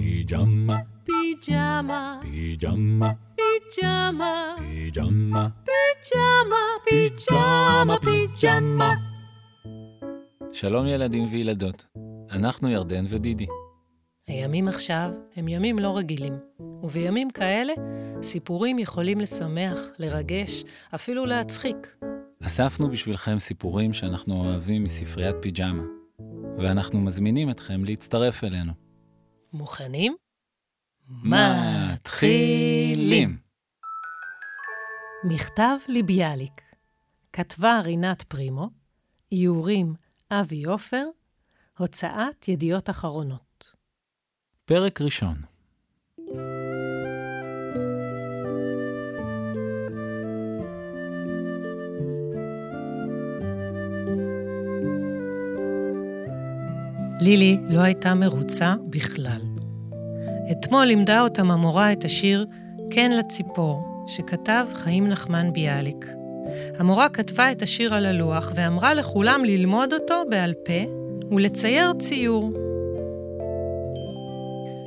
פיג'מה, פיג'מה, פיג'מה, פיג'מה, פיג'מה, פיג'מה, פיג'מה, פיג'מה. שלום ילדים וילדות, אנחנו ירדן ודידי. הימים עכשיו הם ימים לא רגילים, ובימים כאלה סיפורים יכולים לשמח, לרגש, אפילו להצחיק. אספנו בשבילכם סיפורים שאנחנו אוהבים מספריית פיג'מה, ואנחנו מזמינים אתכם להצטרף אלינו. מוכנים? מתחילים! מכתב לביאליק כתבה רינת פרימו, איורים אבי עופר, הוצאת ידיעות אחרונות. פרק ראשון לילי לא הייתה מרוצה בכלל. אתמול לימדה אותם המורה את השיר "כן לציפור", שכתב חיים נחמן ביאליק. המורה כתבה את השיר על הלוח ואמרה לכולם ללמוד אותו בעל פה ולצייר ציור.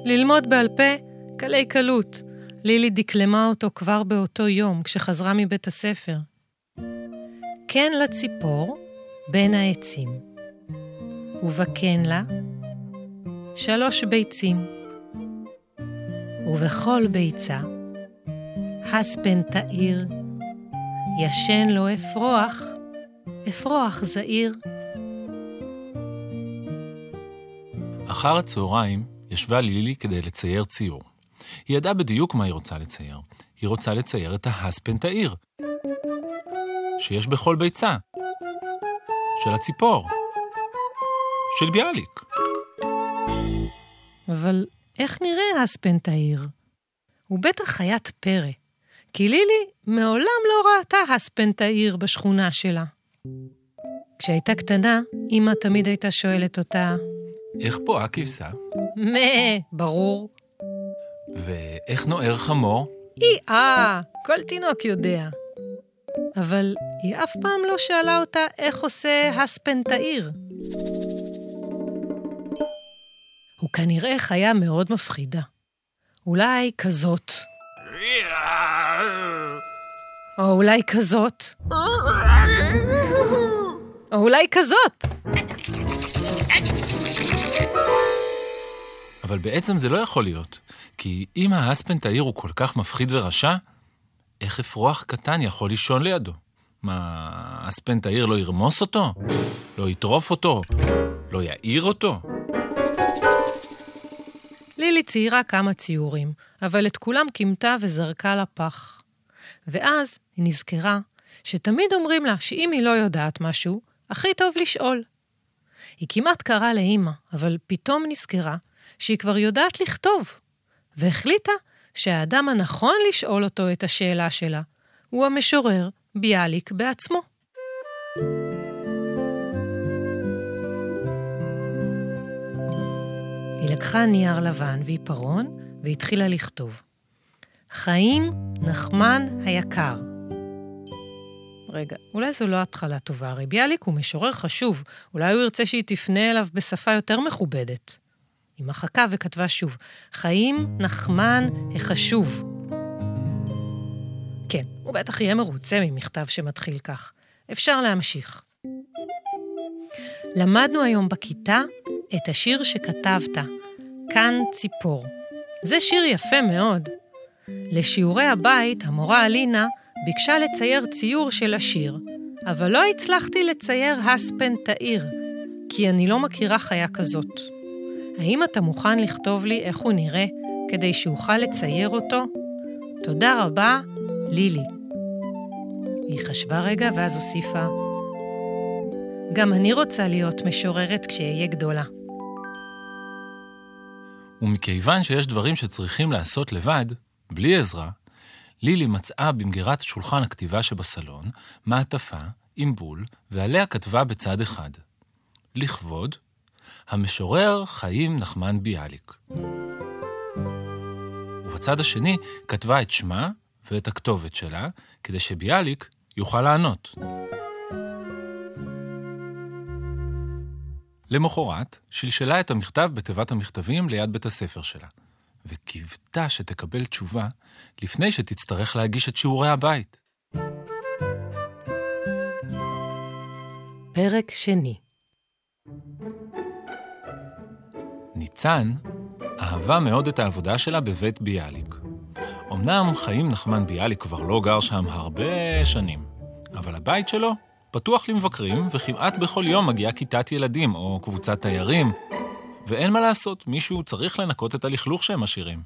ללמוד בעל פה, קלי קלות. לילי דקלמה אותו כבר באותו יום, כשחזרה מבית הספר. כן לציפור, בין העצים. ובכן לה, שלוש ביצים. ובכל ביצה, הספן תאיר, ישן לו אפרוח, אפרוח זעיר. אחר הצהריים ישבה לילי כדי לצייר ציור. היא ידעה בדיוק מה היא רוצה לצייר. היא רוצה לצייר את ההספנטאיר, שיש בכל ביצה, של הציפור, של ביאליק. אבל איך נראה הספנטאיר? הוא בטח חיית פרא, כי לילי מעולם לא ראתה הספנטאיר בשכונה שלה. כשהייתה קטנה, אמא תמיד הייתה שואלת אותה, איך פועה כבשה? מה, ברור. ואיך נוער חמור? אי-אה, כל תינוק יודע. אבל היא אף פעם לא שאלה אותה איך עושה הספנטאיר. הוא כנראה חיה מאוד מפחידה. אולי כזאת. או אולי כזאת. או אולי כזאת. אבל בעצם זה לא יכול להיות, כי אם ההספנטאיר הוא כל כך מפחיד ורשע, איך אפרוח קטן יכול לישון לידו? מה, הספנטאיר לא ירמוס אותו? לא יטרוף אותו? לא יעיר אותו? לילי ציירה כמה ציורים, אבל את כולם כימתה וזרקה לפח. ואז היא נזכרה שתמיד אומרים לה שאם היא לא יודעת משהו, הכי טוב לשאול. היא כמעט קראה לאימא, אבל פתאום נזכרה שהיא כבר יודעת לכתוב, והחליטה שהאדם הנכון לשאול אותו את השאלה שלה הוא המשורר ביאליק בעצמו. היא לקחה נייר לבן ועיפרון והתחילה לכתוב. חיים נחמן היקר. רגע, אולי זו לא התחלה טובה, הרי ביאליק הוא משורר חשוב, אולי הוא ירצה שהיא תפנה אליו בשפה יותר מכובדת. היא מחקה וכתבה שוב, חיים נחמן החשוב. כן, הוא בטח יהיה מרוצה ממכתב שמתחיל כך. אפשר להמשיך. למדנו היום בכיתה את השיר שכתבת, כאן ציפור. זה שיר יפה מאוד. לשיעורי הבית, המורה אלינה ביקשה לצייר ציור של השיר, אבל לא הצלחתי לצייר הספן תאיר, כי אני לא מכירה חיה כזאת. האם אתה מוכן לכתוב לי איך הוא נראה, כדי שאוכל לצייר אותו? תודה רבה, לילי. היא חשבה רגע ואז הוסיפה, גם אני רוצה להיות משוררת כשאהיה גדולה. ומכיוון שיש דברים שצריכים לעשות לבד, בלי עזרה, לילי מצאה במגירת שולחן הכתיבה שבסלון מעטפה עם בול, ועליה כתבה בצד אחד, לכבוד המשורר חיים נחמן ביאליק. ובצד השני כתבה את שמה ואת הכתובת שלה, כדי שביאליק יוכל לענות. למחרת, שלשלה את המכתב בתיבת המכתבים ליד בית הספר שלה, וקיוותה שתקבל תשובה לפני שתצטרך להגיש את שיעורי הבית. פרק שני ניצן אהבה מאוד את העבודה שלה בבית ביאליק. אמנם חיים נחמן ביאליק כבר לא גר שם הרבה שנים, אבל הבית שלו פתוח למבקרים, וכמעט בכל יום מגיעה כיתת ילדים או קבוצת תיירים, ואין מה לעשות, מישהו צריך לנקות את הלכלוך שהם משאירים.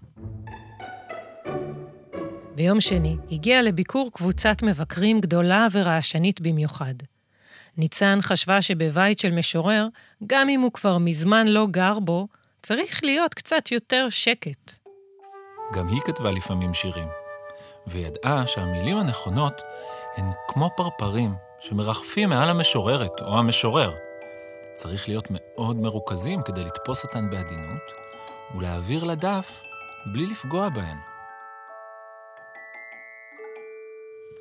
ביום שני הגיעה לביקור קבוצת מבקרים גדולה ורעשנית במיוחד. ניצן חשבה שבבית של משורר, גם אם הוא כבר מזמן לא גר בו, צריך להיות קצת יותר שקט. גם היא כתבה לפעמים שירים, וידעה שהמילים הנכונות הן כמו פרפרים שמרחפים מעל המשוררת או המשורר. צריך להיות מאוד מרוכזים כדי לתפוס אותן בעדינות ולהעביר לדף בלי לפגוע בהן.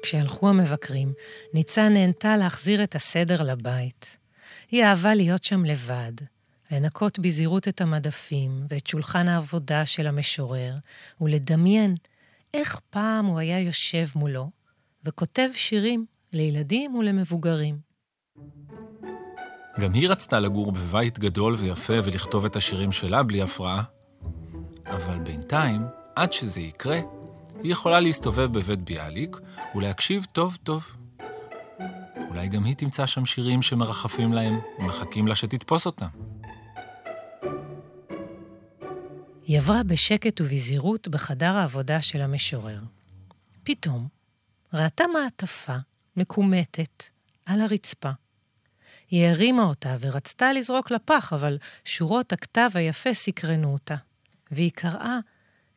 כשהלכו המבקרים, ניצן נהנתה להחזיר את הסדר לבית. היא אהבה להיות שם לבד, לנקות בזהירות את המדפים ואת שולחן העבודה של המשורר, ולדמיין איך פעם הוא היה יושב מולו וכותב שירים לילדים ולמבוגרים. גם היא רצתה לגור בבית גדול ויפה ולכתוב את השירים שלה בלי הפרעה, אבל בינתיים, עד שזה יקרה, היא יכולה להסתובב בבית ביאליק ולהקשיב טוב טוב. אולי גם היא תמצא שם שירים שמרחפים להם ומחכים לה שתתפוס אותם. היא עברה בשקט ובזהירות בחדר העבודה של המשורר. פתאום ראתה מעטפה מקומטת על הרצפה. היא הרימה אותה ורצתה לזרוק לפח, אבל שורות הכתב היפה סקרנו אותה, והיא קראה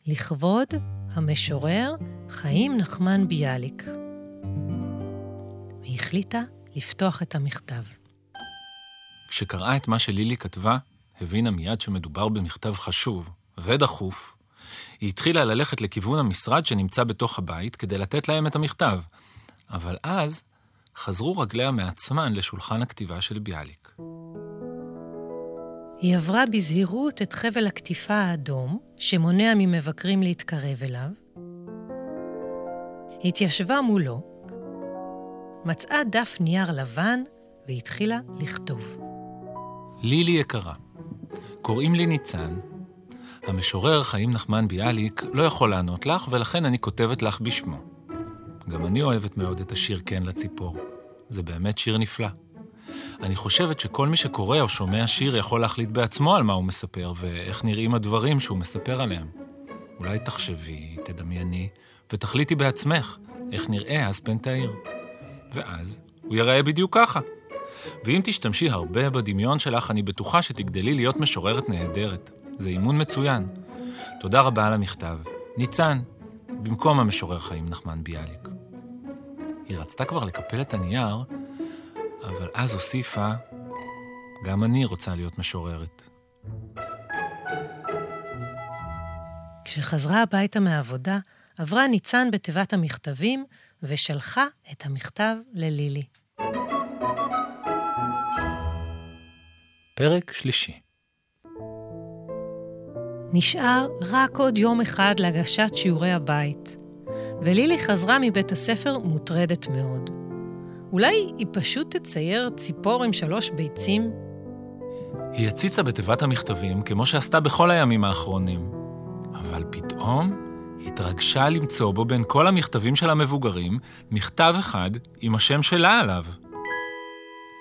לכבוד המשורר חיים נחמן ביאליק. היא החליטה לפתוח את המכתב. כשקראה את מה שלילי כתבה, הבינה מיד שמדובר במכתב חשוב ודחוף. היא התחילה ללכת לכיוון המשרד שנמצא בתוך הבית כדי לתת להם את המכתב, אבל אז חזרו רגליה מעצמן לשולחן הכתיבה של ביאליק. היא עברה בזהירות את חבל הקטיפה האדום, שמונע ממבקרים להתקרב אליו, התיישבה מולו, מצאה דף נייר לבן והתחילה לכתוב. לילי יקרה, קוראים לי ניצן. המשורר חיים נחמן ביאליק לא יכול לענות לך, ולכן אני כותבת לך בשמו. גם אני אוהבת מאוד את השיר "כן לציפור". זה באמת שיר נפלא. אני חושבת שכל מי שקורא או שומע שיר יכול להחליט בעצמו על מה הוא מספר ואיך נראים הדברים שהוא מספר עליהם. אולי תחשבי, תדמייני, ותחליטי בעצמך איך נראה אספן העיר. ואז הוא ייראה בדיוק ככה. ואם תשתמשי הרבה בדמיון שלך, אני בטוחה שתגדלי להיות משוררת נהדרת. זה אימון מצוין. תודה רבה על המכתב. ניצן, במקום המשורר חיים נחמן ביאליק. היא רצתה כבר לקפל את הנייר, אבל אז הוסיפה, גם אני רוצה להיות משוררת. כשחזרה הביתה מהעבודה, עברה ניצן בתיבת המכתבים ושלחה את המכתב ללילי. פרק שלישי נשאר רק עוד יום אחד להגשת שיעורי הבית, ולילי חזרה מבית הספר מוטרדת מאוד. אולי היא פשוט תצייר ציפור עם שלוש ביצים? היא הציצה בתיבת המכתבים כמו שעשתה בכל הימים האחרונים, אבל פתאום התרגשה למצוא בו בין כל המכתבים של המבוגרים מכתב אחד עם השם שלה עליו.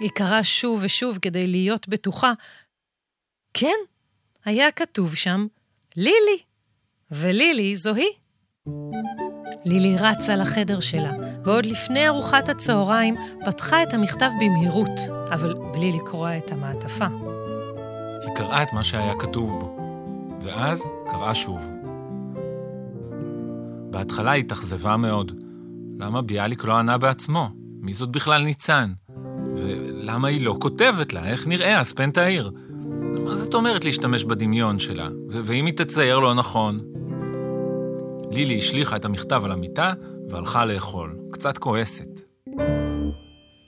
היא קראה שוב ושוב כדי להיות בטוחה. כן, היה כתוב שם לילי, ולילי זו היא. לילי רצה לחדר שלה, ועוד לפני ארוחת הצהריים פתחה את המכתב במהירות, אבל בלי לקרוע את המעטפה. היא קראה את מה שהיה כתוב בו, ואז קראה שוב. בהתחלה היא התאכזבה מאוד. למה ביאליק לא ענה בעצמו? מי זאת בכלל ניצן? ולמה היא לא כותבת לה איך נראה אספנט העיר? מה זאת אומרת להשתמש בדמיון שלה? ואם היא תצייר לא נכון? לילי השליכה את המכתב על המיטה והלכה לאכול, קצת כועסת.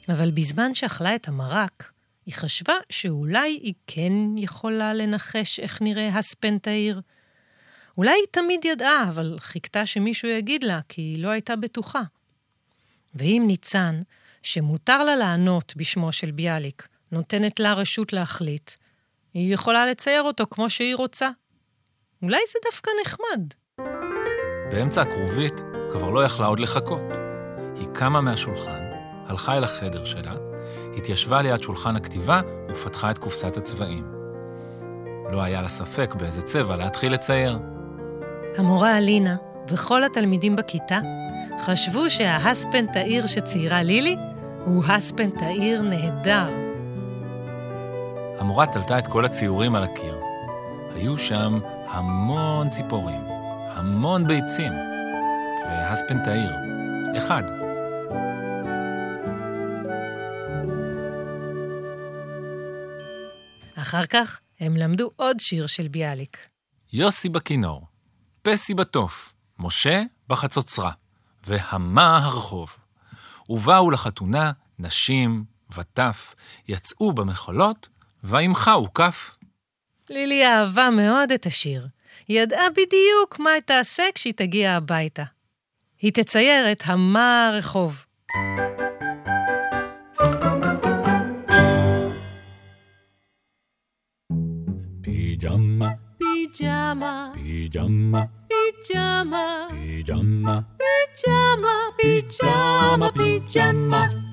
אבל בזמן שאכלה את המרק, היא חשבה שאולי היא כן יכולה לנחש איך נראה הספנטאיר. אולי היא תמיד ידעה, אבל חיכתה שמישהו יגיד לה, כי היא לא הייתה בטוחה. ואם ניצן, שמותר לה לענות בשמו של ביאליק, נותנת לה רשות להחליט, היא יכולה לצייר אותו כמו שהיא רוצה. אולי זה דווקא נחמד. באמצע הכרובית כבר לא יכלה עוד לחכות. היא קמה מהשולחן, הלכה אל החדר שלה, התיישבה ליד שולחן הכתיבה ופתחה את קופסת הצבעים. לא היה לה ספק באיזה צבע להתחיל לצייר. המורה אלינה וכל התלמידים בכיתה חשבו שההספן תאיר שציירה לילי הוא הספן תאיר נהדר. המורה תלתה את כל הציורים על הקיר. היו שם המון ציפורים, המון ביצים, והספן תאיר, אחד. אחר כך הם למדו עוד שיר של ביאליק. יוסי בכינור, פסי בתוף, משה בחצוצרה, והמה הרחוב. ובאו לחתונה נשים וטף, יצאו במחולות, ועמך הוקף. לילי אהבה מאוד את השיר. היא ידעה בדיוק מה היא תעשה כשהיא תגיע הביתה. היא תצייר את המה הרחוב. פיג'מה, Pijama, פיג'מה, pijama, פיג'מה, pijama, pijama, pijama.